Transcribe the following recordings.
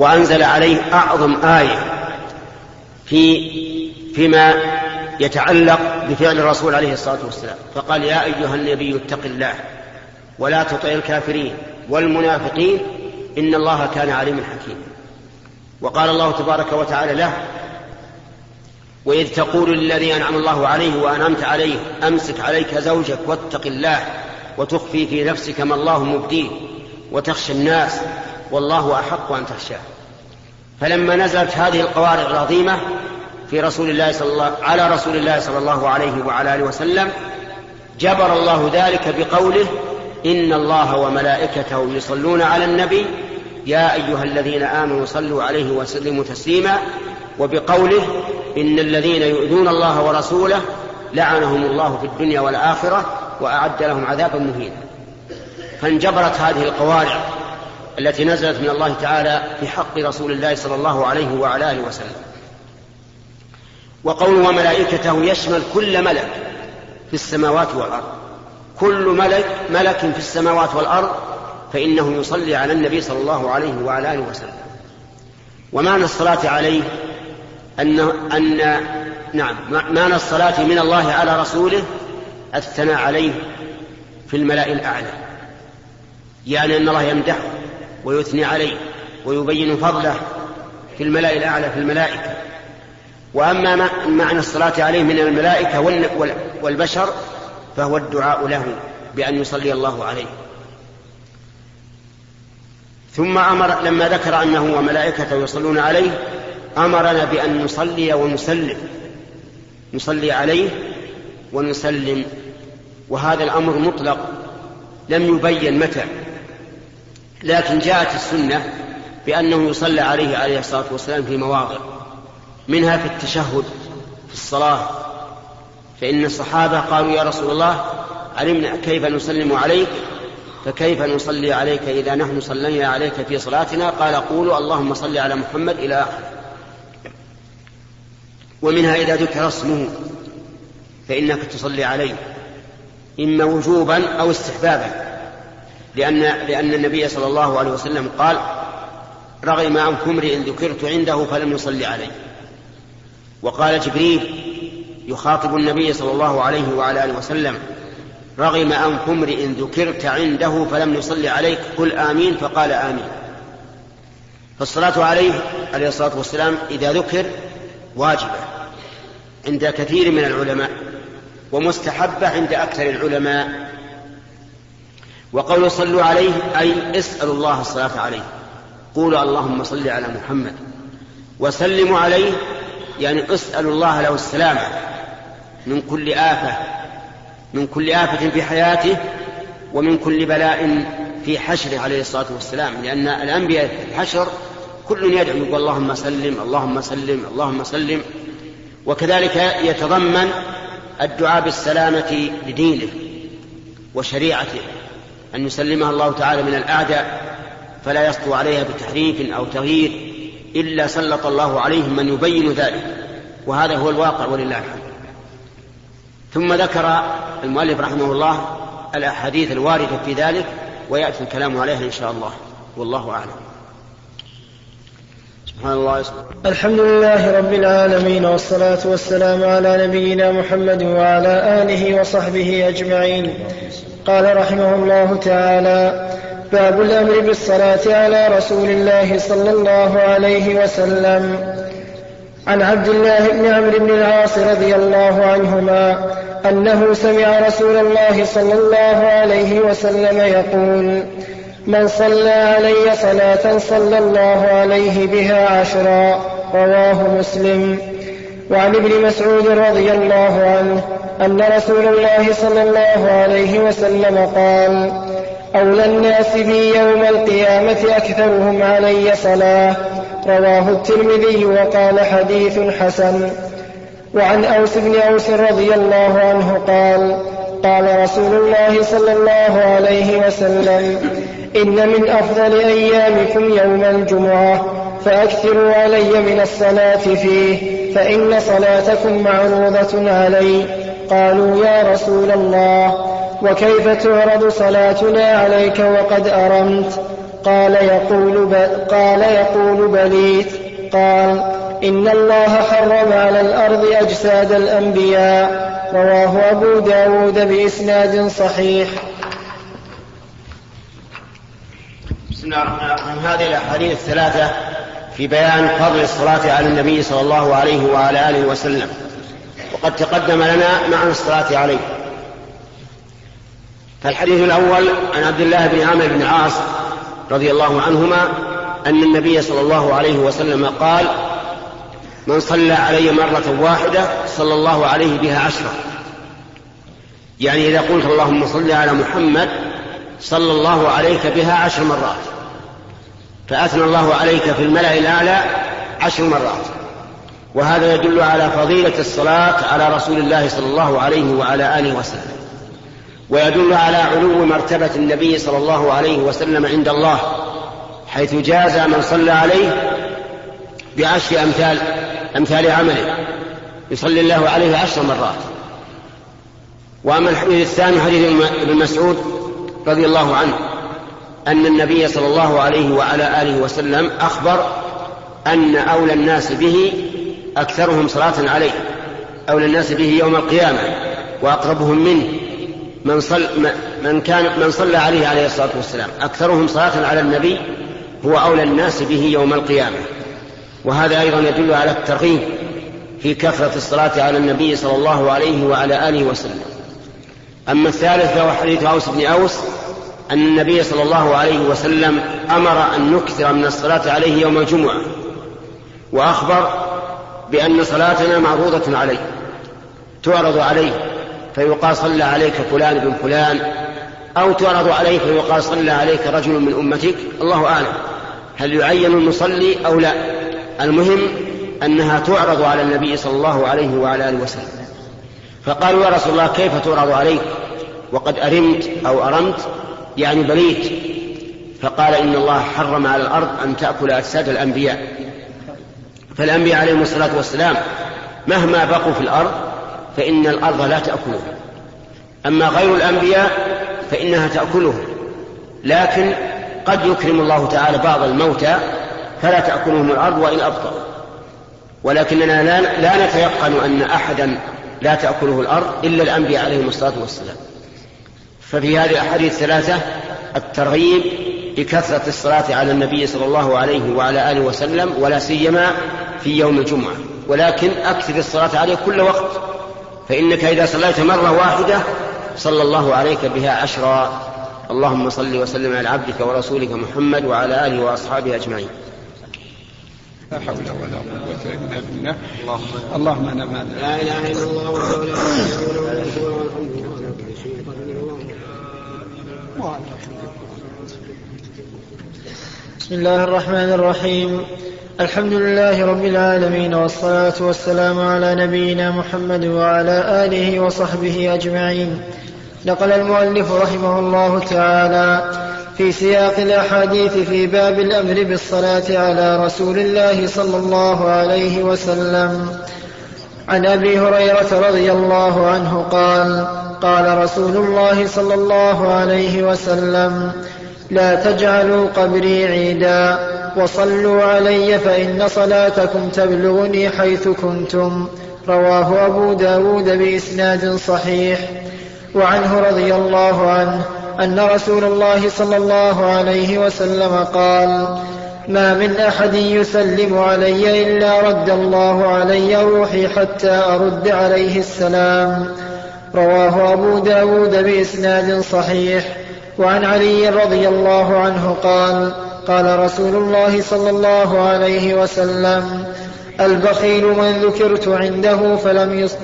وأنزل عليه أعظم آية في فيما يتعلق بفعل الرسول عليه الصلاة والسلام. فقال يا أيها النبي اتق الله ولا تطع الكافرين والمنافقين إن الله كان عليما حكيما. وقال الله تبارك وتعالى له وإذ تقول للذي أنعم الله عليه وأنعمت عليه أمسك عليك زوجك واتق الله وتخفي في نفسك ما الله مبديه وتخشى الناس والله أحق أن تخشاه فلما نزلت هذه القوارع العظيمة في رسول الله صلى الله على رسول الله صلى الله عليه وعلى آله وسلم جبر الله ذلك بقوله إن الله وملائكته يصلون على النبي يا أيها الذين آمنوا صلوا عليه وسلموا تسليما. وبقوله إن الذين يؤذون الله ورسوله لعنهم الله في الدنيا والآخرة وأعد لهم عذابا مهينا. فانجبرت هذه القوارع التي نزلت من الله تعالى في حق رسول الله صلى الله عليه وعلى آله وسلم. وقوله وملائكته يشمل كل ملك في السماوات والأرض. كل ملك ملك في السماوات والأرض فإنه يصلي على النبي صلى الله عليه وعلى آله وسلم. ومعنى الصلاة عليه أن أن نعم معنى الصلاة من الله على رسوله الثناء عليه في الملأ الأعلى. يعني أن الله يمدحه. ويثني عليه ويبين فضله في الملأ الأعلى في الملائكة. وأما معنى الصلاة عليه من الملائكة والبشر فهو الدعاء له بأن يصلي الله عليه. ثم أمر لما ذكر أنه وملائكته يصلون عليه أمرنا بأن نصلي ونسلم. نصلي عليه ونسلم. وهذا الأمر مطلق. لم يبين متى. لكن جاءت السنة بأنه يصلى عليه عليه الصلاة والسلام في مواضع منها في التشهد في الصلاة. فإن الصحابة قالوا يا رسول الله علمنا كيف نسلم عليك؟ فكيف نصلي عليك إذا نحن صلينا عليك في صلاتنا؟ قال قولوا اللهم صل على محمد إلى آخره ومنها إذا ذكر اسمه فإنك تصلي عليه إما وجوبا أو استحبابا. لأن لأن النبي صلى الله عليه وسلم قال رغم عن امرئ ذكرت عنده فلم يصلي عليه. وقال جبريل يخاطب النبي صلى الله عليه وعلى آله وسلم رغم أنف امرئ ذكرت عنده فلم يصلي عليك قل آمين. فقال آمين. فالصلاة عليه عليه الصلاة والسلام إذا ذكر واجبة عند كثير من العلماء ومستحبة عند أكثر العلماء وقول صلوا عليه أي اسألوا الله الصلاة عليه. قولوا اللهم صل على محمد. وسلموا عليه يعني اسألوا الله له السلامة من كل آفة من كل آفة في حياته ومن كل بلاء في حشره عليه الصلاة والسلام. لأن الأنبياء في الحشر كل يدعو يقول اللهم سلم اللهم سلم اللهم سلم. وكذلك يتضمن الدعاء بالسلامة لدينه وشريعته. أن يسلمها الله تعالى من الأعداء فلا يسطو عليها بتحريف أو تغيير إلا سلط الله عليهم من يبين ذلك وهذا هو الواقع ولله الحمد. ثم ذكر المؤلف رحمه الله الأحاديث الواردة في ذلك ويأتي الكلام عليها إن شاء الله والله أعلم. سبحان الله الحمد لله رب العالمين والصلاة والسلام على نبينا محمد وعلى آله وصحبه أجمعين. قال رحمه الله تعالى باب الأمر بالصلاة على رسول الله صلى الله عليه وسلم. عن عبد الله بن عمرو بن العاص رضي الله عنهما أنه سمع رسول الله صلى الله عليه وسلم يقول من صلى علي صلاة صلى الله عليه بها عشرا رواه مسلم. وعن ابن مسعود رضي الله عنه أن رسول الله صلى الله عليه وسلم قال أولى الناس بي يوم القيامة أكثرهم علي صلاة. رواه الترمذي وقال حديث حسن. وعن أوس بن أوس رضي الله عنه قال قال رسول الله صلى الله عليه وسلم إن من أفضل أيامكم يوم الجمعة فأكثروا علي من الصلاة فيه فإن صلاتكم معروضة علي. قالوا يا رسول الله وكيف تعرض صلاتنا عليك وقد أرمت؟ قال يقول قال يقول بليت. قال إن الله حرم على الأرض أجساد الأنبياء. رواه أبو داود بإسناد صحيح. بسم الله الرحمن الرحيم. هذه الأحاديث الثلاثة في بيان فضل الصلاة على النبي صلى الله عليه وعلى آله وسلم. وقد تقدم لنا معنى الصلاة عليه. فالحديث الأول عن عبد الله بن عامر بن عاص رضي الله عنهما أن النبي صلى الله عليه وسلم قال من صلى علي مرة واحدة صلى الله عليه بها عشرة. يعني إذا قلت اللهم صل على محمد صلى الله عليك بها عشر مرات. فأثنى الله عليك في الملأ الأعلى عشر مرات. وهذا يدل على فضيلة الصلاة على رسول الله صلى الله عليه وعلى آله وسلم. ويدل على علو مرتبة النبي صلى الله عليه وسلم عند الله حيث جاز من صلى عليه بعشر أمثال أمثال عمله. يصلي الله عليه عشر مرات. وأما الحديث الثاني حديث ابن مسعود رضي الله عنه أن النبي صلى الله عليه وعلى آله وسلم أخبر أن أولى الناس به أكثرهم صلاة عليه. أولى الناس به يوم القيامة وأقربهم منه من, صل من كان من صلى عليه عليه الصلاة والسلام. أكثرهم صلاة على النبي هو أولى الناس به يوم القيامة. وهذا أيضا يدل على الترغيب في كثرة الصلاة على النبي صلى الله عليه وعلى آله وسلم. أما الثالث فهو حديث أوس بن أوس أن النبي صلى الله عليه وسلم أمر أن نكثر من الصلاة عليه يوم الجمعة وأخبر بأن صلاتنا معروضة عليه تعرض عليه فيقال صلى عليك فلان بن فلان أو تعرض عليه فيقال صلى عليك رجل من أمتك الله أعلم هل يعين المصلي أو لا؟ المهم أنها تعرض على النبي صلى الله عليه وعلى آله وسلم. فقالوا يا رسول الله كيف تعرض عليك؟ وقد أرمت أو أرمت؟ يعني بليت. فقال إن الله حرم على الأرض أن تأكل أجساد الأنبياء. فالأنبياء عليهم الصلاة والسلام مهما بقوا في الأرض فإن الأرض لا تأكلهم. أما غير الأنبياء فإنها تأكلهم. لكن قد يكرم الله تعالى بعض الموتى فلا تأكلهم الأرض وإن أبطأوا. ولكننا لا, لا نتيقن أن أحدا لا تأكله الأرض إلا الأنبياء عليهم الصلاة والسلام. ففي هذه الأحاديث الثلاثة الترغيب بكثرة الصلاة على النبي صلى الله عليه وعلى آله وسلم ولا سيما في يوم الجمعة. ولكن أكثر الصلاة عليه كل وقت. فإنك إذا صليت مرة واحدة صلى الله عليك بها عشرا. اللهم صل وسلم على عبدك ورسولك محمد وعلى آله وأصحابه أجمعين. لا حول ولا قوة إلا بالله. اللهم أنا ما لا إله إلا الله وحده لا شريك له له الملك وله الحمد. وهو على كل شيء قدير بسم الله الرحمن الرحيم. الحمد لله رب العالمين والصلاة والسلام على نبينا محمد وعلى آله وصحبه أجمعين. نقل المؤلف رحمه الله تعالى في سياق الأحاديث في باب الأمر بالصلاة على رسول الله صلى الله عليه وسلم. عن أبي هريرة رضي الله عنه قال قال رسول الله صلى الله عليه وسلم لا تجعلوا قبري عيدا وصلوا علي فإن صلاتكم تبلغني حيث كنتم. رواه أبو داود بإسناد صحيح. وعنه رضي الله عنه أن رسول الله صلى الله عليه وسلم قال ما من أحد يسلم علي إلا رد الله علي روحي حتى أرد عليه السلام. رواه أبو داود بإسناد صحيح. وعن علي رضي الله عنه قال قال رسول الله صلى الله عليه وسلم البخيل من ذكرت عنده فلم يص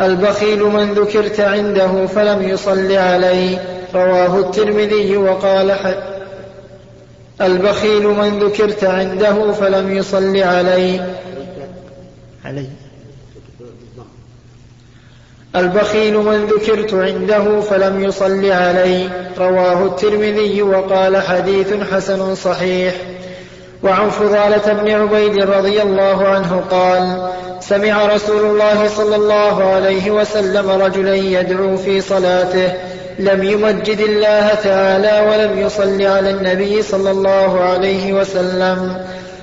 البخيل من ذكرت عنده فلم يصل عليه. رواه الترمذي وقال. البخيل من ذكرت عنده فلم يصل عليه. علي البخيل من ذكرت عنده فلم يصل عليه. رواه الترمذي وقال حديث حسن صحيح. وعن فضالة بن عبيد رضي الله عنه قال سمع رسول الله صلى الله عليه وسلم رجلا يدعو في صلاته لم يمجد الله تعالى ولم يصل على النبي صلى الله عليه وسلم.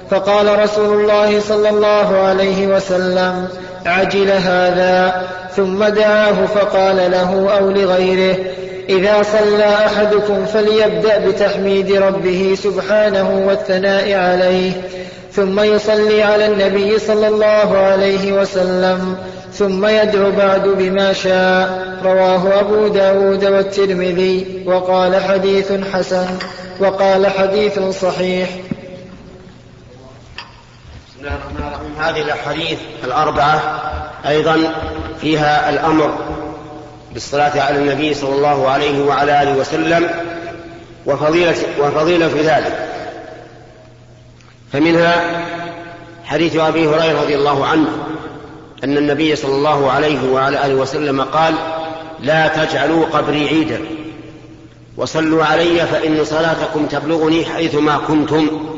فقال رسول الله صلى الله عليه وسلم عجل هذا. ثم دعاه فقال له أو لغيره. إذا صلى أحدكم فليبدأ بتحميد ربه سبحانه والثناء عليه ثم يصلي على النبي صلى الله عليه وسلم ثم يدعو بعد بما شاء. رواه أبو داود والترمذي وقال حديث حسن وقال حديث صحيح. الله هذه الأحاديث الأربعة أيضا فيها الأمر. بالصلاة على النبي صلى الله عليه وعلى آله وسلم وفضيلة, وفضيلة في ذلك. فمنها حديث أبي هريرة رضي الله عنه أن النبي صلى الله عليه وعلى آله وسلم قال لا تجعلوا قبري عيدا. وصلوا علي فإن صلاتكم تبلغني حيثما كنتم.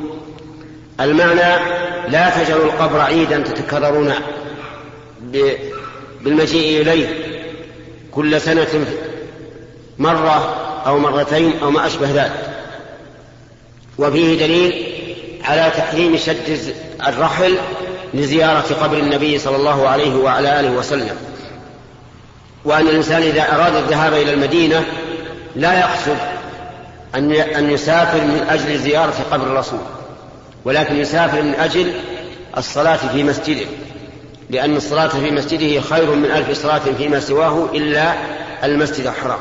المعنى لا تجعلوا القبر عيدا تتكررون بالمجيء إليه. كل سنة مرة أو مرتين أو ما أشبه ذلك. وفيه دليل على تحريم شد الرحل لزيارة قبر النبي صلى الله عليه وعلى آله وسلم. وأن الإنسان إذا أراد الذهاب إلى المدينة لا يقصد أن أن يسافر من أجل زيارة قبر الرسول ولكن يسافر من أجل الصلاة في مسجده. لأن الصلاة في مسجده خير من ألف صلاة فيما سواه إلا المسجد الحرام.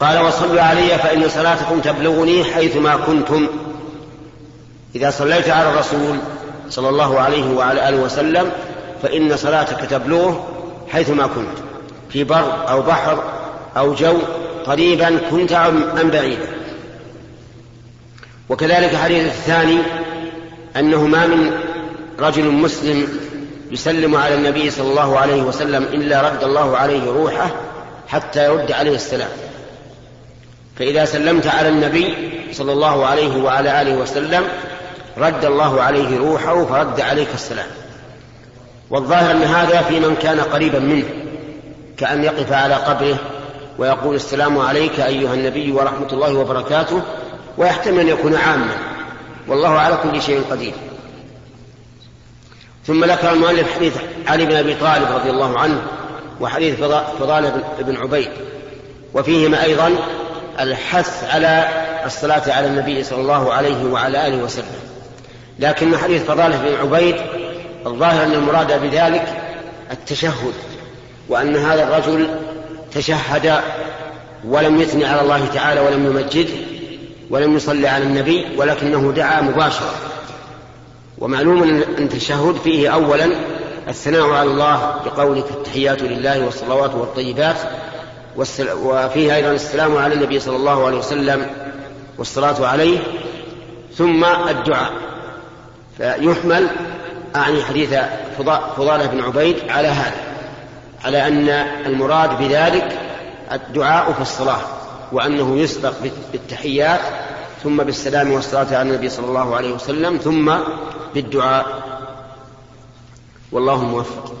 قال وصلوا علي فإن صلاتكم تبلغني حيثما كنتم. إذا صليت على الرسول صلى الله عليه وعلى آله وسلم فإن صلاتك تبلغه حيثما كنت في بر أو بحر أو جو قريبا كنت أم بعيدا. وكذلك الحديث الثاني أنه ما من رجل مسلم يسلم على النبي صلى الله عليه وسلم إلا رد الله عليه روحه حتى يرد عليه السلام. فإذا سلمت على النبي صلى الله عليه وعلى آله وسلم رد الله عليه روحه فرد عليك السلام. والظاهر أن هذا في من كان قريبا منه كأن يقف على قبره ويقول السلام عليك أيها النبي ورحمة الله وبركاته ويحتمل أن يكون عاما. والله على كل شيء قدير. ثم ذكر المؤلف حديث علي بن أبي طالب رضي الله عنه وحديث فضالة بن عبيد. وفيهما أيضا الحث على الصلاة على النبي صلى الله عليه وعلى آله وسلم. لكن حديث فضالة بن عبيد الظاهر أن المراد بذلك التشهد وأن هذا الرجل تشهد ولم يثني على الله تعالى ولم يمجده ولم يصلي على النبي ولكنه دعا مباشرة. ومعلوم أن التشهد فيه أولا الثناء على الله بقولك التحيات لله والصلوات والطيبات وفيه أيضا السلام على النبي صلى الله عليه وسلم والصلاة عليه ثم الدعاء. فيحمل أعني حديث فضالة بن عبيد على هذا على أن المراد بذلك الدعاء في الصلاة وأنه يسبق بالتحيات ثم بالسلام والصلاة على النبي صلى الله عليه وسلم ثم بالدعاء. والله موفق.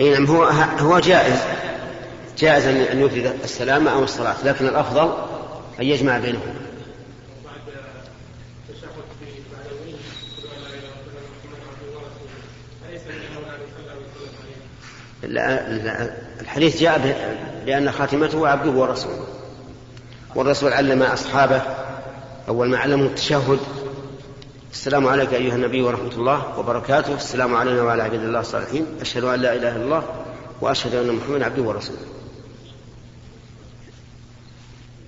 اي نعم هو هو جائز. جائز أن يفرد السلام أو الصلاة لكن الأفضل أن يجمع بينهما. الحديث جاء بأن خاتمته عبده ورسوله. والرسول علم أصحابه أول ما علمهم التشهد. السلام عليك أيها النبي ورحمة الله وبركاته. السلام علينا وعلى عباد الله الصالحين. أشهد أن لا إله إلا الله وأشهد أن محمدا عبده ورسوله.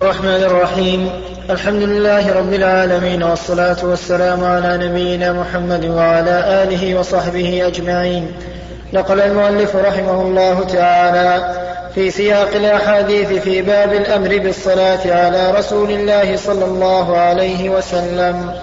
الرحمن الرحيم. الحمد لله رب العالمين والصلاة والسلام على نبينا محمد وعلى آله وصحبه أجمعين. نقل المؤلف رحمه الله تعالى في سياق الأحاديث في باب الأمر بالصلاة على رسول الله صلى الله عليه وسلم.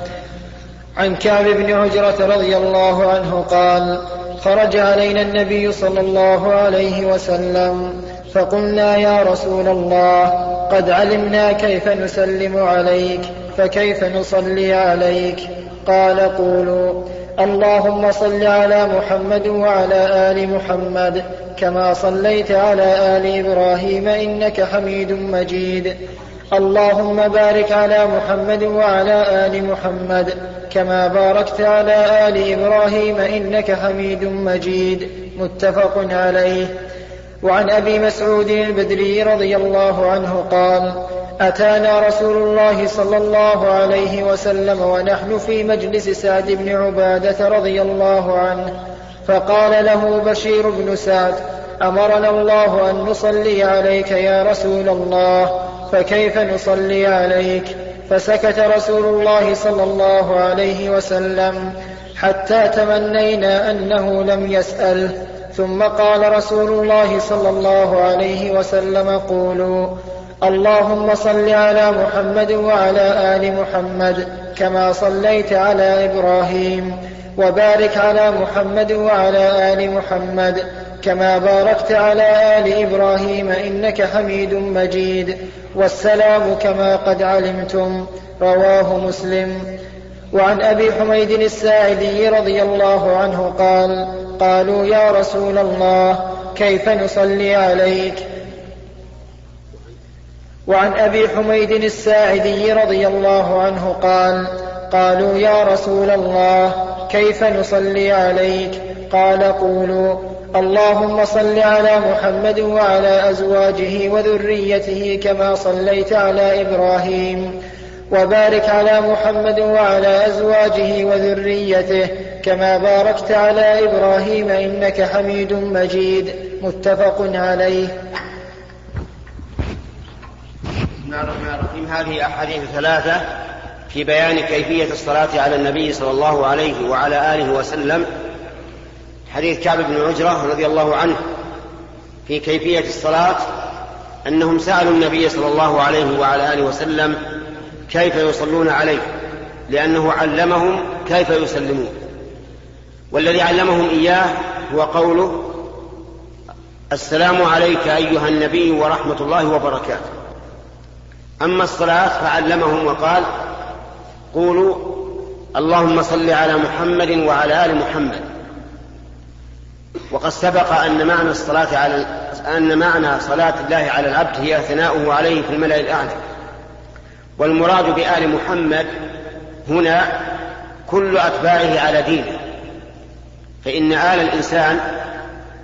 عن كعب بن عجرة رضي الله عنه قال خرج علينا النبي صلى الله عليه وسلم فقلنا يا رسول الله قد علمنا كيف نسلم عليك فكيف نصلي عليك؟ قال قولوا اللهم صل على محمد وعلى آل محمد كما صليت على آل إبراهيم إنك حميد مجيد. اللهم بارك على محمد وعلى آل محمد كما باركت على آل إبراهيم إنك حميد مجيد. متفق عليه. وعن أبي مسعود البدري رضي الله عنه قال أتانا رسول الله صلى الله عليه وسلم ونحن في مجلس سعد بن عبادة رضي الله عنه فقال له بشير بن سعد أمرنا الله أن نصلي عليك يا رسول الله فكيف نصلي عليك؟ فسكت رسول الله صلى الله عليه وسلم حتى تمنينا أنه لم يساله ثم قال رسول الله صلى الله عليه وسلم قولوا اللهم صل على محمد وعلى آل محمد كما صليت على إبراهيم وبارك على محمد وعلى آل محمد كما باركت على آل إبراهيم إنك حميد مجيد والسلام كما قد علمتم رواه مسلم. وعن أبي حميد الساعدي رضي الله عنه قال قالوا يا رسول الله كيف نصلي عليك؟ وعن أبي حميد الساعدي رضي الله عنه قال قالوا يا رسول الله كيف نصلي عليك؟ قال قولوا اللهم صل على محمد وعلى أزواجه وذريته كما صليت على إبراهيم وبارك على محمد وعلى أزواجه وذريته كما باركت على إبراهيم إنك حميد مجيد متفق عليه. بسم الله الرحمن الرحيم. هذه أحاديث ثلاثة في بيان كيفية الصلاة على النبي صلى الله عليه وعلى آله وسلم. حديث كعب بن عجرة رضي الله عنه في كيفية الصلاة أنهم سألوا النبي صلى الله عليه وعلى آله وسلم كيف يصلون عليه لأنه علمهم كيف يسلمون. والذي علمهم إياه هو قوله السلام عليك أيها النبي ورحمة الله وبركاته. أما الصلاة فعلمهم وقال قولوا اللهم صل على محمد وعلى آل محمد. وقد سبق أن معنى الصلاة على أن معنى صلاة الله على العبد هي ثناؤه عليه في الملأ الأعلى. والمراد بآل محمد هنا كل أتباعه على دينه. فإن آل الإنسان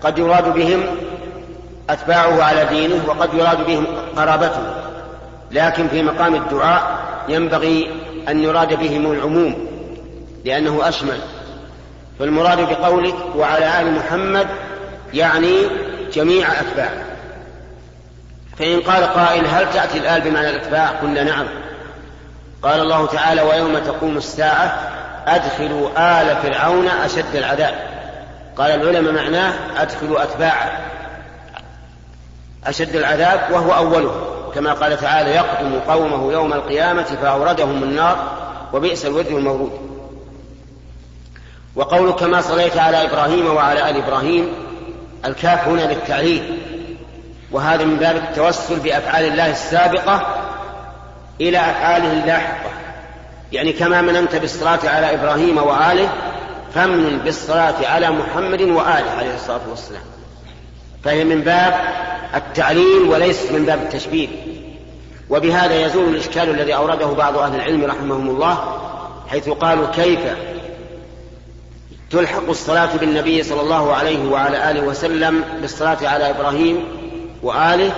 قد يراد بهم أتباعه على دينه وقد يراد بهم قرابته. لكن في مقام الدعاء ينبغي أن يراد بهم العموم لأنه أشمل. فالمراد بقولك وعلى آل محمد يعني جميع أتباعه فإن قال قائل هل تأتي الآل بمعنى الأتباع؟ قلنا نعم. قال الله تعالى ويوم تقوم الساعة أدخلوا آل فرعون أشد العذاب. قال العلماء معناه أدخلوا أتباعه. أشد العذاب وهو أوله. كما قال تعالى يقدم قومه يوم القيامة فأوردهم النار وبئس الورد المورود. وقول كما صليت على إبراهيم وعلى آل إبراهيم الكاف هنا للتعليل. وهذا من باب التوسل بأفعال الله السابقة إلى أفعاله اللاحقة. يعني كما مننت بالصلاة على إبراهيم وآله فمن بالصلاة على محمد وآله عليه الصلاة والسلام. فهي من باب التعليل وليس من باب التشبيه. وبهذا يزول الإشكال الذي أورده بعض أهل العلم رحمهم الله حيث قالوا كيف تلحق الصلاة بالنبي صلى الله عليه وعلى آله وسلم بالصلاة على إبراهيم وآله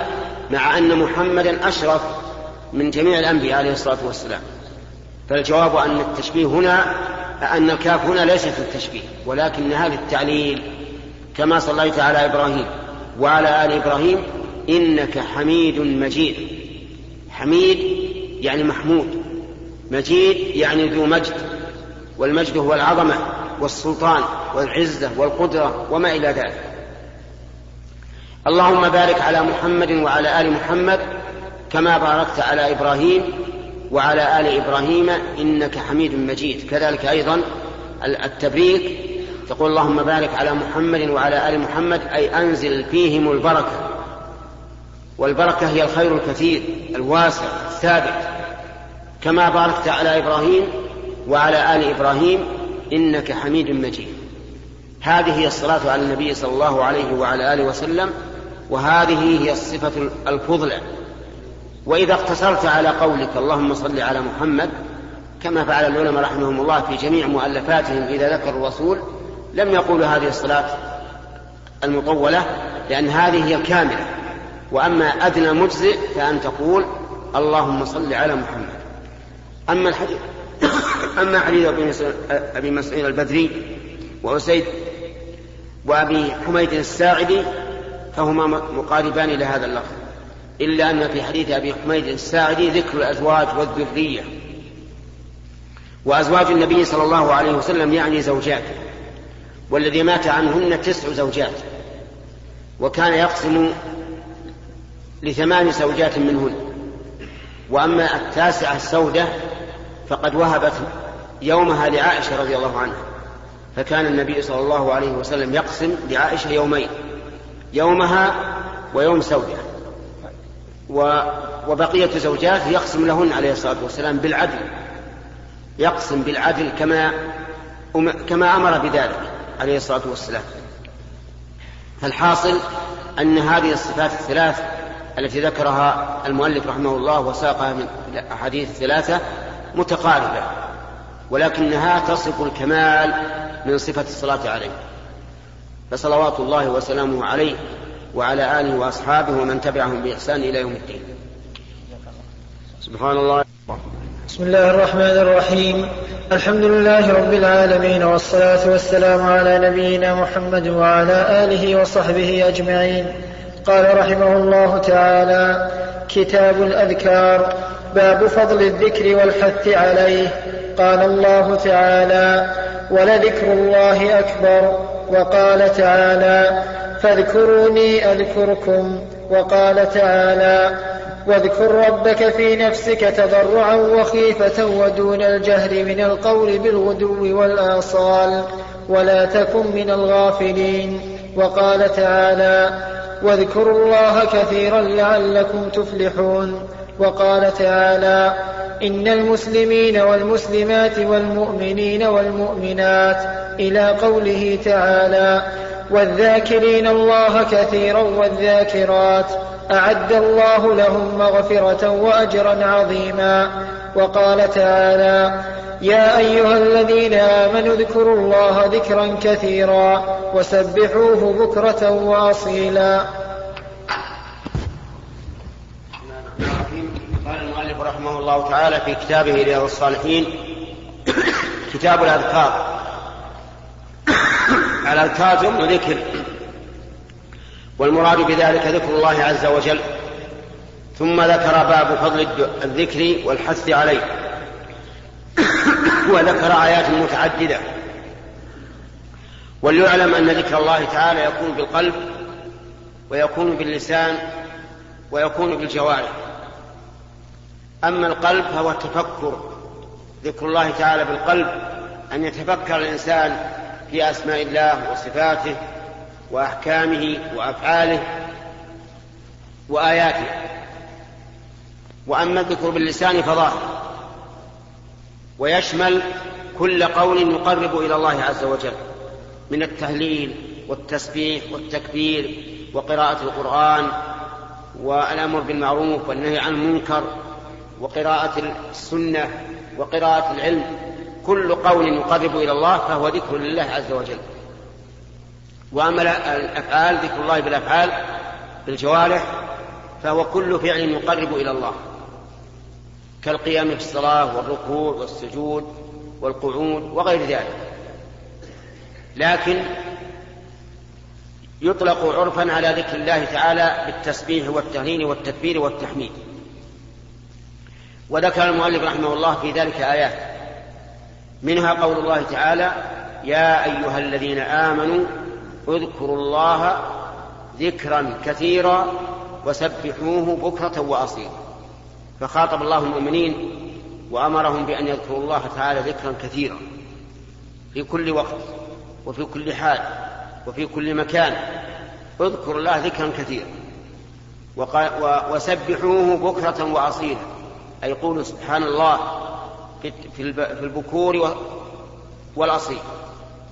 مع أن محمدا أشرف من جميع الأنبياء عليه الصلاة والسلام. فالجواب أن التشبيه هنا أن الكاف هنا ليست للتشبيه ولكنها للتعليل كما صليت على إبراهيم. وعلى آل إبراهيم إنك حميد مجيد. حميد يعني محمود مجيد يعني ذو مجد والمجد هو العظمة والسلطان والعزة والقدرة وما إلى ذلك. اللهم بارك على محمد وعلى آل محمد كما باركت على إبراهيم وعلى آل إبراهيم إنك حميد مجيد. كذلك أيضا التبريك تقول اللهم بارك على محمد وعلى آل محمد أي أنزل فيهم البركة. والبركة هي الخير الكثير الواسع الثابت. كما باركت على إبراهيم وعلى آل إبراهيم إنك حميد مجيد. هذه هي الصلاة على النبي صلى الله عليه وعلى آله وسلم وهذه هي الصفة الفضلى وإذا اقتصرت على قولك اللهم صل على محمد كما فعل العلماء رحمهم الله في جميع مؤلفاتهم إذا ذكروا الرسول لم يقولوا هذه الصلاة المطولة لأن هذه هي الكاملة. وأما أدنى مجزئ فأن تقول اللهم صل على محمد. أما الحديث أما حديث أبي مسعود البدري وأسيد وأبي حميد الساعدي فهما مقاربان لهذا اللفظ. إلا أن في حديث أبي حميد الساعدي ذكر الأزواج والذرية. وأزواج النبي صلى الله عليه وسلم يعني زوجاته. والذي مات عنهن تسع زوجات وكان يقسم لثمان زوجات منهن. وأما التاسعة السودة فقد وهبت يومها لعائشة رضي الله عنها. فكان النبي صلى الله عليه وسلم يقسم لعائشة يومين يومها ويوم سودة وبقية زوجاته يقسم لهن عليه الصلاة والسلام بالعدل يقسم بالعدل كما كما أمر بذلك. عليه الصلاة والسلام. فالحاصل أن هذه الصفات الثلاث التي ذكرها المؤلف رحمه الله وساقها من الأحاديث الثلاثة متقاربة ولكنها تصف الكمال من صفة الصلاة عليه. فصلوات الله وسلامه عليه وعلى آله وأصحابه ومن تبعهم بإحسان إلى يوم الدين. سبحان الله. بسم الله الرحمن الرحيم. الحمد لله رب العالمين والصلاة والسلام على نبينا محمد وعلى آله وصحبه أجمعين. قال رحمه الله تعالى كتاب الأذكار باب فضل الذكر والحث عليه. قال الله تعالى ولذكر الله أكبر. وقال تعالى فاذكروني أذكركم. وقال تعالى واذكر ربك في نفسك تضرعا وخيفة ودون الجهر من القول بالغدو والآصال ولا تكن من الغافلين. وقال تعالى واذكروا الله كثيرا لعلكم تفلحون. وقال تعالى إن المسلمين والمسلمات والمؤمنين والمؤمنات إلى قوله تعالى والذاكرين الله كثيرا والذاكرات. أعد الله لهم مغفرة وأجرا عظيما. وقال تعالى يا أيها الذين آمنوا اذكروا الله ذكرا كثيرا وسبحوه بكرة وأصيلا. قال المؤلف رحمه الله تعالى في كتابه رياض الصالحين كتاب الأذكار. الأذكار جمع ذكر. والمراد بذلك ذكر الله عز وجل. ثم ذكر باب فضل الذكر والحث عليه. وذكر آيات متعددة. وليعلم أن ذكر الله تعالى يكون بالقلب ويكون باللسان ويكون بالجوارح. أما القلب فهو التفكر. ذكر الله تعالى بالقلب أن يتفكر الإنسان في أسماء الله وصفاته وأحكامه وأفعاله وآياته. وأما الذكر باللسان فظاهر. ويشمل كل قول يقرب إلى الله عز وجل من التهليل والتسبيح والتكبير وقراءة القرآن والأمر بالمعروف والنهي عن المنكر وقراءة السنة وقراءة العلم. كل قول يقرب إلى الله فهو ذكر لله عز وجل. وأما الأفعال ذكر الله بالأفعال بالجوارح فهو كل فعل يقرب إلى الله. كالقيام في الصلاة والركوع والسجود والقعود وغير ذلك. لكن يطلق عرفا على ذكر الله تعالى بالتسبيح والتهليل والتكبير والتحميد. وذكر المؤلف رحمه الله في ذلك آيات. منها قول الله تعالى يا أيها الذين آمنوا اذكروا الله ذكرا كثيرا وسبحوه بكرة وأصيلا. فخاطب الله المؤمنين وأمرهم بأن يذكروا الله تعالى ذكرا كثيرا. في كل وقت وفي كل حال وفي كل مكان. اذكروا الله ذكرا كثيرا. وسبحوه بكرة وأصيلا. أي قولوا سبحان الله في البكور والأصيل.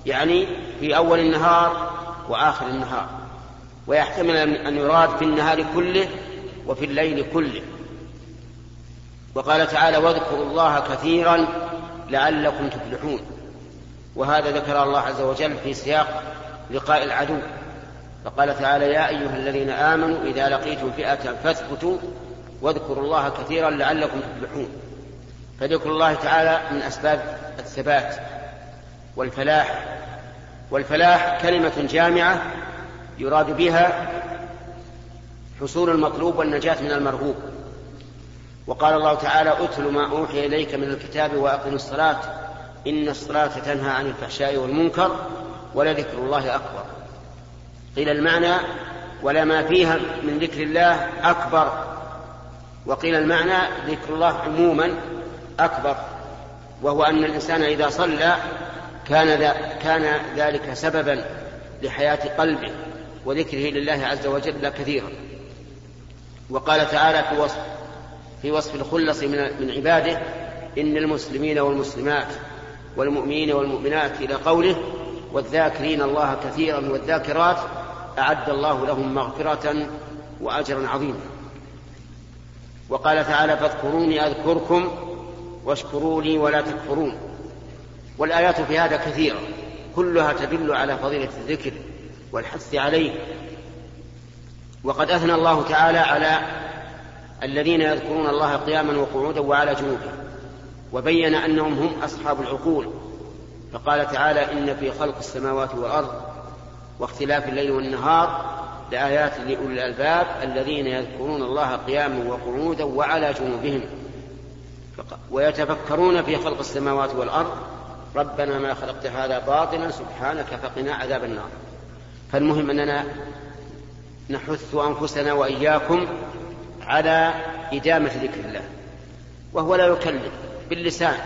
يعني في أول النهار وآخر النهار ويحتمل أن يراد في النهار كله وفي الليل كله. وقال تعالى واذكروا الله كثيرا لعلكم تفلحون وهذا ذكر الله عز وجل في سياق لقاء العدو. فقال تعالى يا أيها الذين آمنوا إذا لقيتم فئة فاثبتوا واذكروا الله كثيرا لعلكم تفلحون فذكر الله تعالى من أسباب الثبات والفلاح والفلاح كلمة جامعة يراد بها حصول المطلوب والنجاة من المرهوب. وقال الله تعالى أتل ما أوحي إليك من الكتاب وأقم الصلاة. إن الصلاة تنهى عن الفحشاء والمنكر ولذكر الله أكبر. قيل المعنى ولا ما فيها من ذكر الله أكبر. وقيل المعنى ذكر الله عموما أكبر. وهو أن الإنسان إذا صلى كان كان ذلك سببا لحياة قلبه وذكره لله عز وجل كثيرا. وقال تعالى في وصف في وصف الخلص من من عباده إن المسلمين والمسلمات والمؤمنين والمؤمنات إلى قوله والذاكرين الله كثيرا والذاكرات أعد الله لهم مغفرة وأجرا عظيما. وقال تعالى فاذكروني أذكركم واشكروا لي ولا تكفرون. والآيات في هذا كثيرة كلها تدل على فضيلة الذكر والحث عليه. وقد أثنى الله تعالى على الذين يذكرون الله قياما وقعودا وعلى جنوبهم وبين أنهم هم أصحاب العقول. فقال تعالى إن في خلق السماوات والأرض واختلاف الليل والنهار لآيات لأولي الألباب الذين يذكرون الله قياما وقعودا وعلى جنوبهم. ويتفكرون في خلق السماوات والأرض ربنا ما خلقت هذا باطلا سبحانك فقنا عذاب النار. فالمهم أننا نحث أنفسنا وإياكم على إدامة ذكر الله وهو لا يكلم باللسان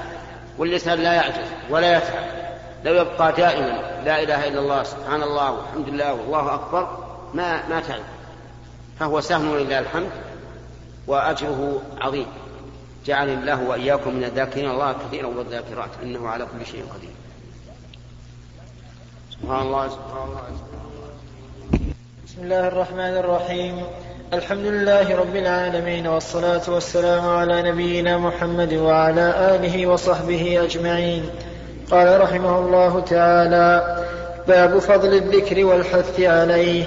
واللسان لا يعجز ولا يتعب لو يبقى دائما لا إله إلا الله سبحان الله والحمد لله والله أكبر ما ما تعب. فهو سهم لله الحمد وأجره عظيم. جعلني الله وإياكم من الذاكرين الله كثيرا والذاكرات إنه على كل شيء قدير. سبحان الله سبحان الله. بسم الله الرحمن الرحيم. الحمد لله رب العالمين والصلاة والسلام على نبينا محمد وعلى آله وصحبه أجمعين. قال رحمه الله تعالى باب فضل الذكر والحث عليه.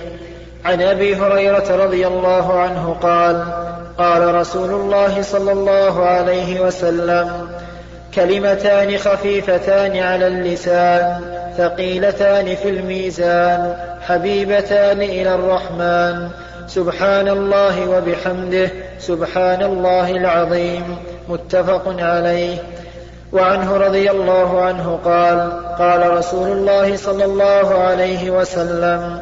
عن أبي هريرة رضي الله عنه قال قال رسول الله صلى الله عليه وسلم كلمتان خفيفتان على اللسان ثقيلتان في الميزان حبيبتان إلى الرحمن. سبحان الله وبحمده سبحان الله العظيم. متفق عليه. وعنه رضي الله عنه قال قال رسول الله صلى الله عليه وسلم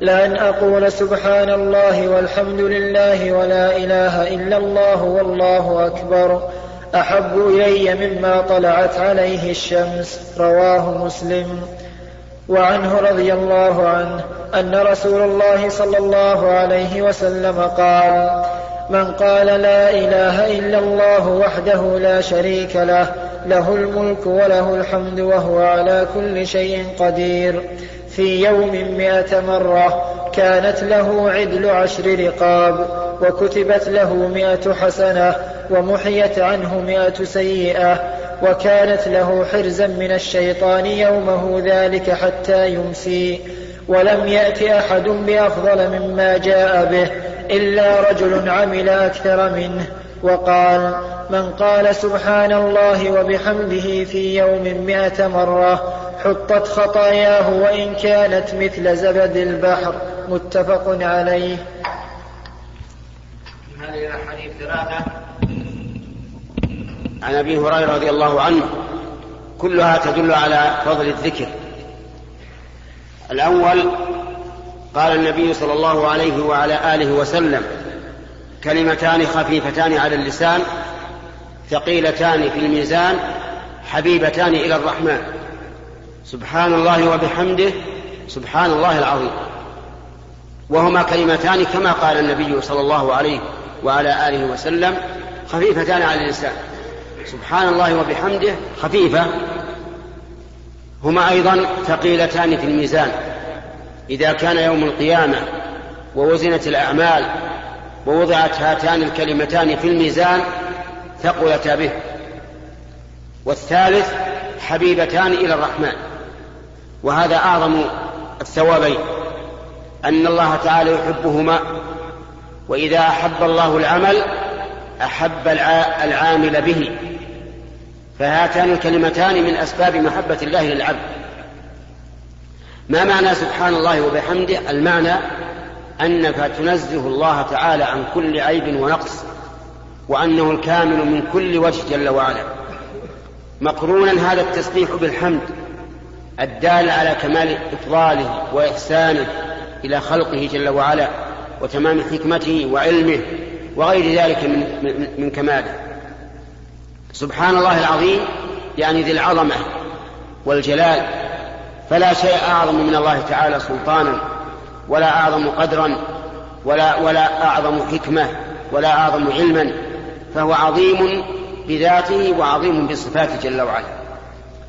لأن أقول سبحان الله والحمد لله ولا إله إلا الله والله أكبر. أحب إلي مما طلعت عليه الشمس. رواه مسلم. وعنه رضي الله عنه أن رسول الله صلى الله عليه وسلم قال من قال لا إله إلا الله وحده لا شريك له له الملك وله الحمد وهو على كل شيء قدير. في يوم مئة مرة كانت له عدل عشر رقاب وكتبت له مئة حسنة ومحيت عنه مئة سيئة وكانت له حرزا من الشيطان يومه ذلك حتى يمسي. ولم يأت أحد بأفضل مما جاء به إلا رجل عمل أكثر منه. وقال من قال سبحان الله وبحمده في يوم مئة مرة حطت خطاياه وإن كانت مثل زبد البحر. متفق عليه. هذه ثلاثة عن أبي هريرة رضي الله عنه. كلها تدل على فضل الذكر. الأول قال النبي صلى الله عليه وعلى آله وسلم كلمتان خفيفتان على اللسان ثقيلتان في الميزان حبيبتان إلى الرحمن. سبحان الله وبحمده سبحان الله العظيم. وهما كلمتان كما قال النبي صلى الله عليه وعلى آله وسلم خفيفتان على اللسان سبحان الله وبحمده خفيفة. هما أيضا ثقيلتان في الميزان. إذا كان يوم القيامة ووزنت الأعمال ووضعت هاتان الكلمتان في الميزان ثقلتا به. والثالث حبيبتان إلى الرحمن. وهذا أعظم الثوابين أن الله تعالى يحبهما وإذا أحب الله العمل أحب العامل به. فهاتان الكلمتان من أسباب محبة الله للعبد. ما معنى سبحان الله وبحمده؟ المعنى أنك تنزه الله تعالى عن كل عيب ونقص وأنه الكامل من كل وجه جل وعلا. مقرونا هذا التسبيح بالحمد. الدال على كمال إفضاله وإحسانه إلى خلقه جل وعلا وتمام حكمته وعلمه وغير ذلك من, من, من كماله. سبحان الله العظيم يعني ذي العظمة والجلال فلا شيء أعظم من الله تعالى سلطانا ولا أعظم قدرا ولا, ولا أعظم حكمة ولا أعظم علما فهو عظيم بذاته وعظيم بصفاته جل وعلا.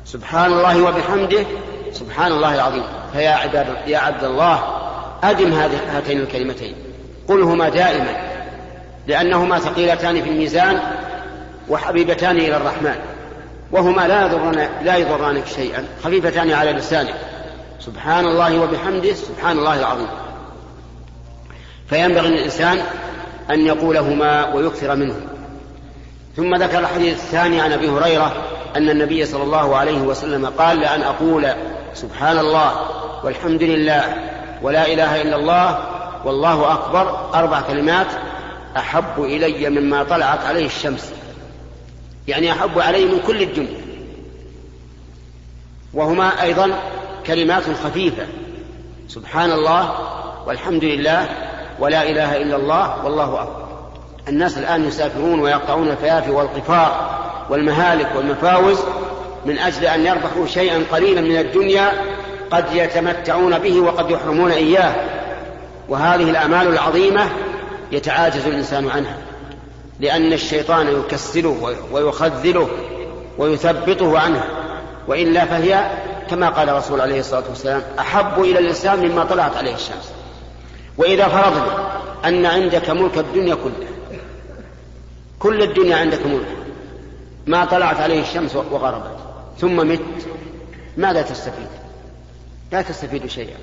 سبحان الله وبحمده سبحان الله العظيم. فيا عباد يا عبد الله أدم هاتين الكلمتين. قلهما دائما لأنهما ثقيلتان في الميزان وحبيبتان إلى الرحمن. وهما لا يضران لا يضرانك شيئا خفيفتان على لسانك. سبحان الله وبحمده سبحان الله العظيم. فينبغي للإنسان أن يقولهما ويكثر منه. ثم ذكر الحديث الثاني عن أبي هريرة أن النبي صلى الله عليه وسلم قال لأن أقول سبحان الله والحمد لله ولا إله إلا الله والله أكبر أربع كلمات أحب إلي مما طلعت عليه الشمس. يعني أحب علي من كل الدنيا. وهما أيضا كلمات خفيفة. سبحان الله والحمد لله ولا إله إلا الله والله أكبر. الناس الآن يسافرون ويقطعون الفيافي والقفار. والمهالك والمفاوز من أجل أن يربحوا شيئا قليلا من الدنيا قد يتمتعون به وقد يحرمون إياه. وهذه الأعمال العظيمة يتعاجز الإنسان عنها لأن الشيطان يكسله ويخذله ويثبطه عنها. وإلا فهي كما قال الرسول عليه الصلاة والسلام أحب إلى الإنسان مما طلعت عليه الشمس. وإذا فرضنا أن عندك ملك الدنيا كلها كل الدنيا عندك ملك ما طلعت عليه الشمس وغربت. ثم مت. ماذا تستفيد؟ لا تستفيد شيئا.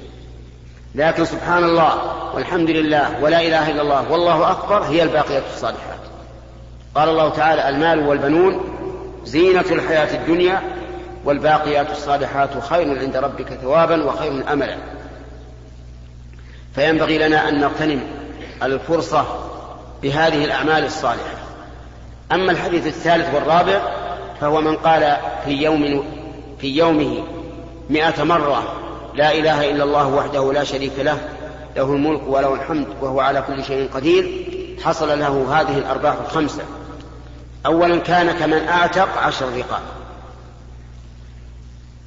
لكن سبحان الله والحمد لله ولا إله إلا الله والله أكبر هي الباقيات الصالحات. قال الله تعالى المال والبنون زينة الحياة الدنيا والباقيات الصالحات خير عند ربك ثوابا وخير أملا. فينبغي لنا أن نغتنم الفرصة بهذه الأعمال الصالحة. أما الحديث الثالث والرابع فهو من قال في يوم في يومه مئة مرة لا إله إلا الله وحده لا شريك له له الملك وله الحمد وهو على كل شيء قدير حصل له هذه الأرباح الخمسة. أولا كان كمن أعتق عشر رقاب.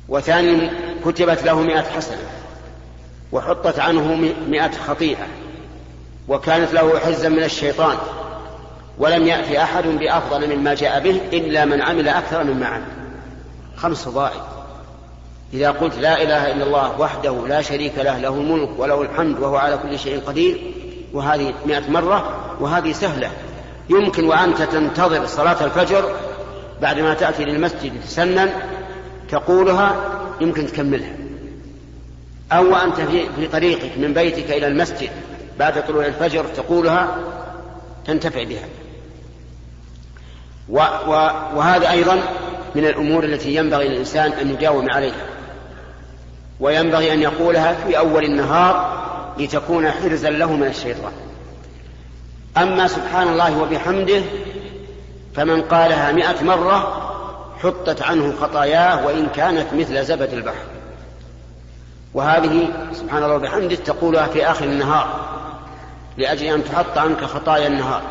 وثانيا كتبت له مئة حسنة. وحطت عنه مئة خطيئة. وكانت له حزا من الشيطان. ولم يأتي أحد بأفضل مما جاء به إلا من عمل أكثر مما عمل. خمس فضائل. إذا قلت لا إله إلا الله وحده لا شريك له له الملك وله الحمد وهو على كل شيء قدير وهذه مئة مرة وهذه سهلة. يمكن وأنت تنتظر صلاة الفجر بعدما تأتي للمسجد تسنن تقولها يمكن تكملها. أو وأنت في, طريقك من بيتك إلى المسجد بعد طلوع الفجر تقولها تنتفع بها. وهذا أيضا من الأمور التي ينبغي للإنسان أن يداوم عليها. وينبغي أن يقولها في أول النهار لتكون حرزا له من الشيطان. أما سبحان الله وبحمده فمن قالها مئة مرة حطت عنه خطاياه وإن كانت مثل زبد البحر. وهذه سبحان الله وبحمده تقولها في آخر النهار لأجل أن تحط عنك خطايا النهار.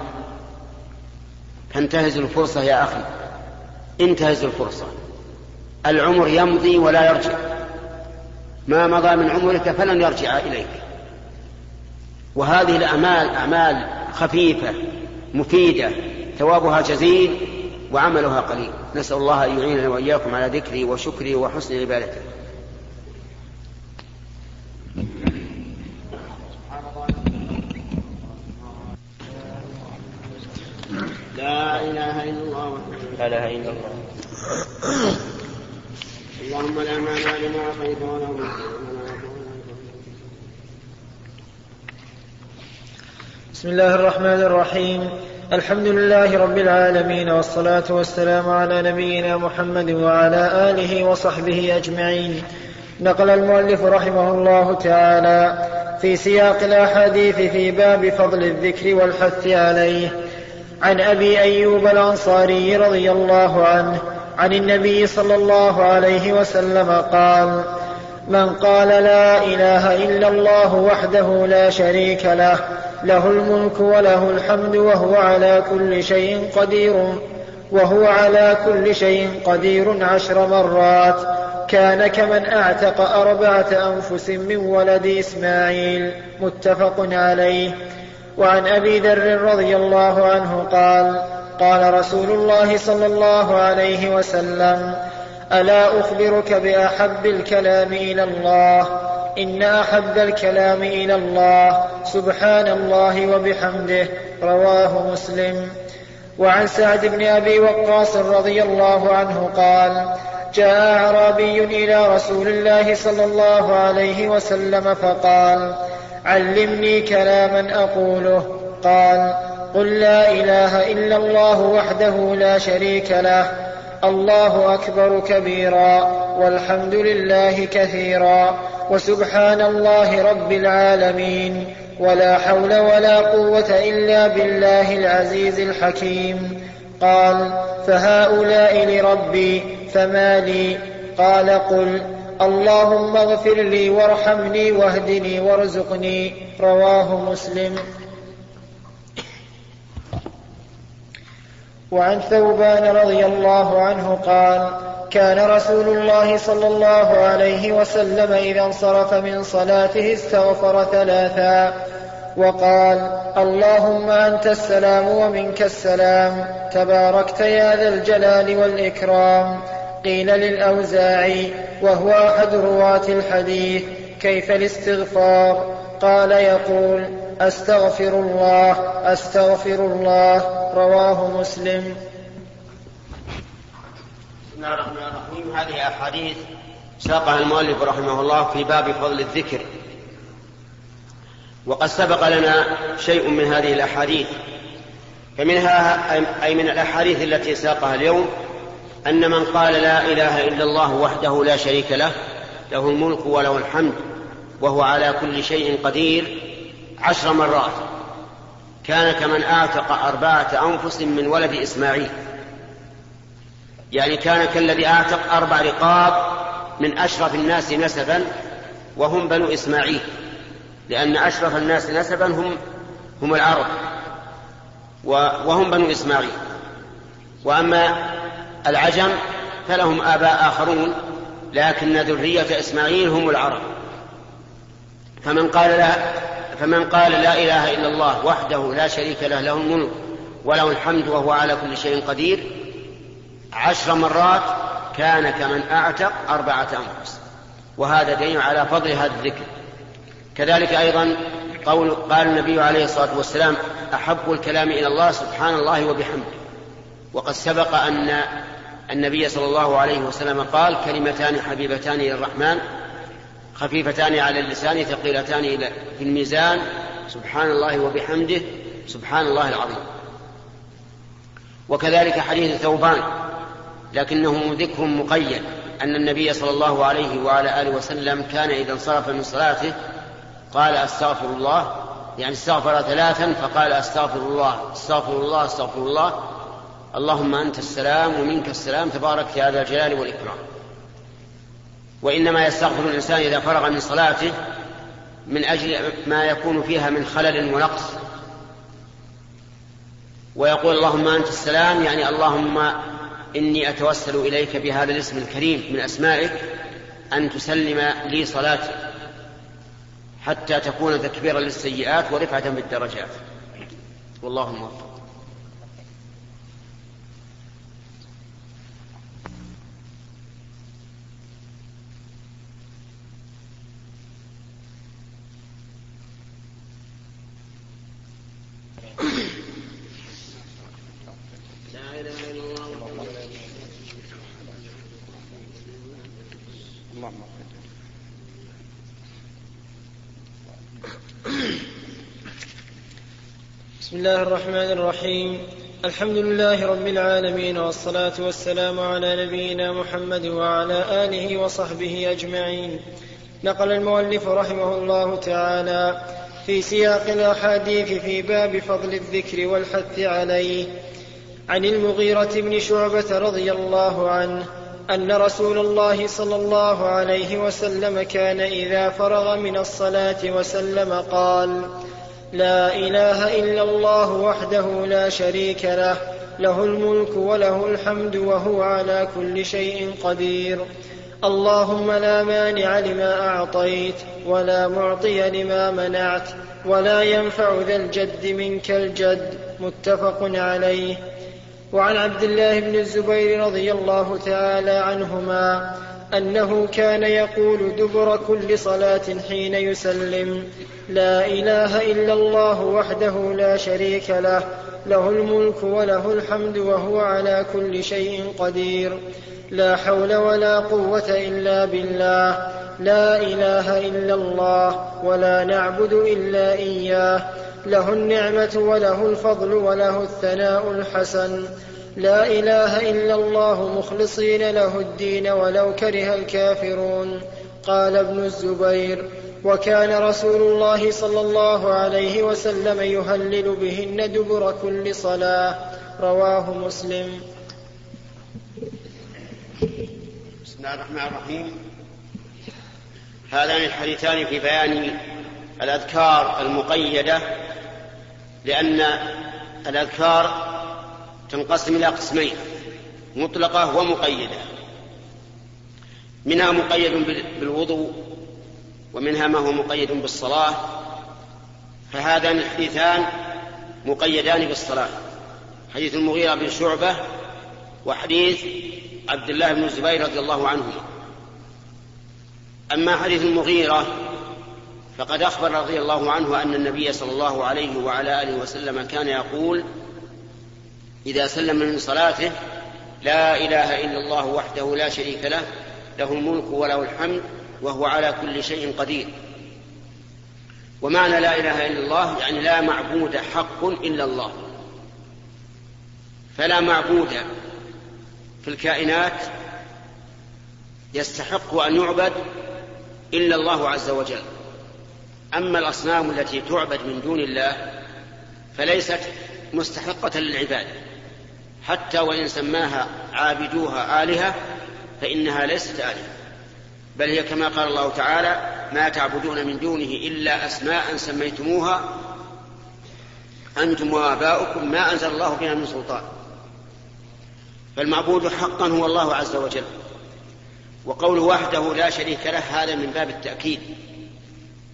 فانتهز الفرصة يا أخي. انتهز الفرصة. العمر يمضي ولا يرجع. ما مضى من عمرك فلن يرجع إليك. وهذه الأعمال أعمال خفيفة مفيدة. ثوابها جزيل وعملها قليل. نسأل الله أن يعيننا وإياكم على ذكره وشكره وحسن عبادته. لا إله إلا الله لا إله إلا الله. اللهم لا مانع لما أعطيت ولا بسم الله الرحمن الرحيم. الحمد لله رب العالمين والصلاة والسلام على نبينا محمد وعلى آله وصحبه أجمعين. نقل المؤلف رحمه الله تعالى في سياق الأحاديث في باب فضل الذكر والحث عليه. عن أبي أيوب الأنصاري رضي الله عنه عن النبي صلى الله عليه وسلم قال من قال لا إله إلا الله وحده لا شريك له له الملك وله الحمد وهو على كل شيء قدير وهو على كل شيء قدير عشر مرات كان كمن أعتق أربعة أنفس من ولد إسماعيل. متفق عليه. وعن أبي ذر رضي الله عنه قال قال رسول الله صلى الله عليه وسلم ألا أخبرك بأحب الكلام إلى الله؟ إن أحب الكلام إلى الله سبحان الله وبحمده رواه مسلم. وعن سعد بن أبي وقاص رضي الله عنه قال جاء أعرابي إلى رسول الله صلى الله عليه وسلم فقال علمني كلاما أقوله. قال قل لا إله إلا الله وحده لا شريك له الله أكبر كبيرا والحمد لله كثيرا وسبحان الله رب العالمين ولا حول ولا قوة إلا بالله العزيز الحكيم. قال فهؤلاء لربي فما لي؟ قال قل اللهم اغفر لي وارحمني واهدني وارزقني رواه مسلم. وعن ثوبان رضي الله عنه قال كان رسول الله صلى الله عليه وسلم إذا انصرف من صلاته استغفر ثلاثا وقال اللهم أنت السلام ومنك السلام تباركت يا ذا الجلال والإكرام. قيل للاوزاعي وهو أحد رواة الحديث كيف الاستغفار؟ قال يقول أستغفر الله أستغفر الله رواه مسلم. بسم الله الرحمن الرحيم. هذه أحاديث ساقها المؤلف رحمه الله في باب فضل الذكر. وقد سبق لنا شيء من هذه الأحاديث فمنها أي من الأحاديث التي ساقها اليوم أن من قال لا إله إلا الله وحده لا شريك له له الملك وله الحمد وهو على كل شيء قدير عشر مرات. كان كمن اعتق أربعة أنفس من ولد إسماعيل. يعني كان كالذي اعتق أربع رقاب من أشرف الناس نسبا وهم بنو إسماعيل. لأن أشرف الناس نسبا هم هم العرب وهم بنو إسماعيل. وأما العجم فلهم آباء آخرون لكن ذرية إسماعيل هم العرب. فمن قال لا فمن قال لا إله إلا الله وحده لا شريك له له الملك وله الحمد وهو على كل شيء قدير عشر مرات كان كمن أعتق أربعة أنفس. وهذا دليل على فضل هذا الذكر. كذلك أيضا قول قال النبي عليه الصلاة والسلام أحب الكلام إلى الله سبحان الله وبحمده. وقد سبق أن النبي صلى الله عليه وسلم قال كلمتان حبيبتان إلى الرحمن خفيفتان على اللسان ثقيلتان في الميزان. سبحان الله وبحمده سبحان الله العظيم. وكذلك حديث ثوبان لكنه ذكر مقيد أن النبي صلى الله عليه وعلى آله وسلم كان إذا انصرف من صلاته قال أستغفر الله. يعني استغفر ثلاثا فقال أستغفر الله أستغفر الله أستغفر الله. اللهم أنت السلام ومنك السلام تبارك يا ذا الجلال والإكرام. وإنما يستغفر الإنسان إذا فرغ من صلاته من أجل ما يكون فيها من خلل ونقص. ويقول اللهم أنت السلام يعني اللهم إني أتوسل إليك بهذا الاسم الكريم من أسمائك أن تسلم لي صلاتي حتى تكون تكبيرا للسيئات ورفعة بالدرجات. والله موفق بسم الله الرحمن الرحيم. الحمد لله رب العالمين والصلاة والسلام على نبينا محمد وعلى آله وصحبه أجمعين. نقل المؤلف رحمه الله تعالى في سياق الأحاديث في باب فضل الذكر والحث عليه عن المغيرة بن شعبة رضي الله عنه أن رسول الله صلى الله عليه وسلم كان إذا فرغ من الصلاة وسلم قال: لا إله إلا الله وحده لا شريك له له الملك وله الحمد وهو على كل شيء قدير. اللهم لا مانع لما أعطيت ولا معطي لما منعت ولا ينفع ذا الجد منك الجد متفق عليه. وعن عبد الله بن الزبير رضي الله تعالى عنهما أنه كان يقول دبر كل صلاة حين يسلم لا إله إلا الله وحده لا شريك له له الملك وله الحمد وهو على كل شيء قدير لا حول ولا قوة إلا بالله لا إله إلا الله ولا نعبد إلا إياه له النعمة وله الفضل وله الثناء الحسن لا إله إلا الله مخلصين له الدين ولو كره الكافرون. قال ابن الزبير وكان رسول الله صلى الله عليه وسلم يهلل بهن دبر كل صلاة. رواه مسلم. بسم الله الرحمن الرحيم. هذان الحديثان في بيان الأذكار المقيدة لأن الأذكار تنقسم إلى قسمين مطلقة ومقيدة. منها مقيد بالوضوء ومنها ما هو مقيد بالصلاة. فهذان الحديثان مقيدان بالصلاة. حديث المغيرة بن شعبة وحديث عبد الله بن الزبير رضي الله عنهما. أما حديث المغيرة فقد أخبر رضي الله عنه أن النبي صلى الله عليه وعلى آله وسلم كان يقول إذا سلم من صلاته لا إله إلا الله وحده لا شريك له له الملك وله الحمد وهو على كل شيء قدير. ومعنى لا إله إلا الله يعني لا معبود حق إلا الله. فلا معبود في الكائنات يستحق أن يعبد إلا الله عز وجل. أما الأصنام التي تعبد من دون الله فليست مستحقة للعبادة حتى وإن سماها عابدوها آلهة فإنها ليست آلهة. بل هي كما قال الله تعالى ما تعبدون من دونه إلا أسماء سميتموها أنتم وآباؤكم ما أنزل الله بها من سلطان. فالمعبود حقا هو الله عز وجل وقوله وحده لا شريك له هذا من باب التأكيد.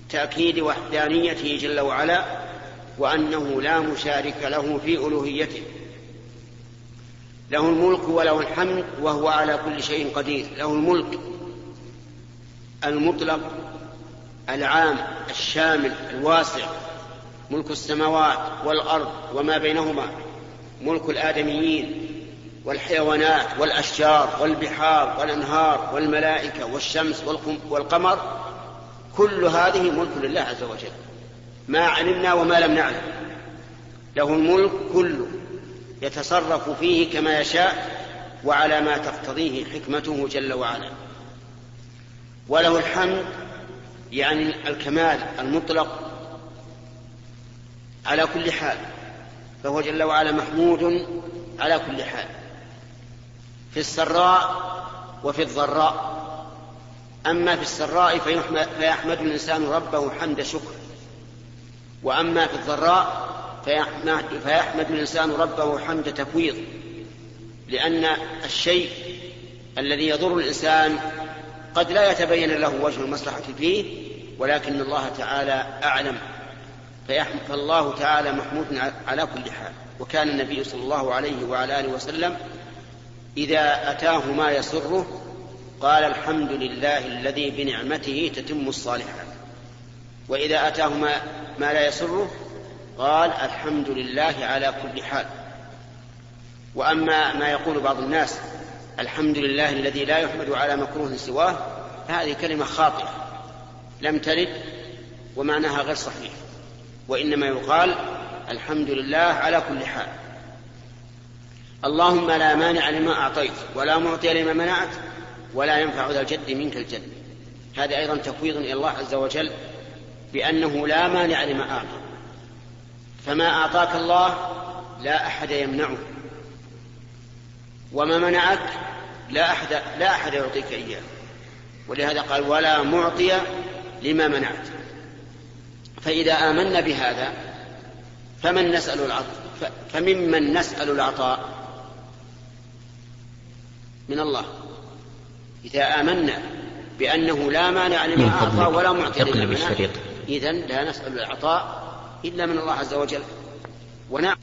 تأكيد وحدانيته جل وعلا وأنه لا مشارك له في ألوهيته. له الملك وله الحمد وهو على كل شيء قدير. له الملك المطلق العام الشامل الواسع ملك السماوات والأرض وما بينهما ملك الآدميين والحيوانات والأشجار والبحار والأنهار والملائكة والشمس والقمر كل هذه ملك لله عز وجل. ما علمنا وما لم نعلم. له الملك كله. يتصرف فيه كما يشاء وعلى ما تقتضيه حكمته جل وعلا. وله الحمد يعني الكمال المطلق على كل حال فهو جل وعلا محمود على كل حال في السراء وفي الضراء. أما في السراء فيحمد الإنسان ربه حمد شكر وأما في الضراء فيحمد, فيحمد الإنسان ربه حمد تفويض لأن الشيء الذي يضر الإنسان قد لا يتبين له وجه المصلحة فيه ولكن الله تعالى أعلم. فالله تعالى محمود على كل حال. وكان النبي صلى الله عليه وعلى آله وسلم إذا أتاه ما يسره قال الحمد لله الذي بنعمته تتم الصالحات. وإذا أتاه ما, ما لا يسره قال الحمد لله على كل حال. وأما ما يقول بعض الناس الحمد لله الذي لا يحمد على مكروه سواه هذه كلمة خاطئة لم ترد ومعناها غير صحيح وإنما يقال الحمد لله على كل حال. اللهم لا مانع لما أعطيت ولا معطي لما منعت ولا ينفع ذا الجد منك الجد. هذا أيضا تفويض إلى الله عز وجل بأنه لا مانع لما أعطى. فما أعطاك الله لا أحد يمنعه وما منعك لا أحد لا أحد يعطيك إياه. ولهذا قال ولا معطي لما منعت. فإذا آمنا بهذا فمن نسأل العطاء فممن نسأل العطاء؟ من الله. إذا آمنا بأنه لا مانع لما أعطى ولا معطي لما منع إذا لا نسأل العطاء إلا من الله عز وجل. ونعم.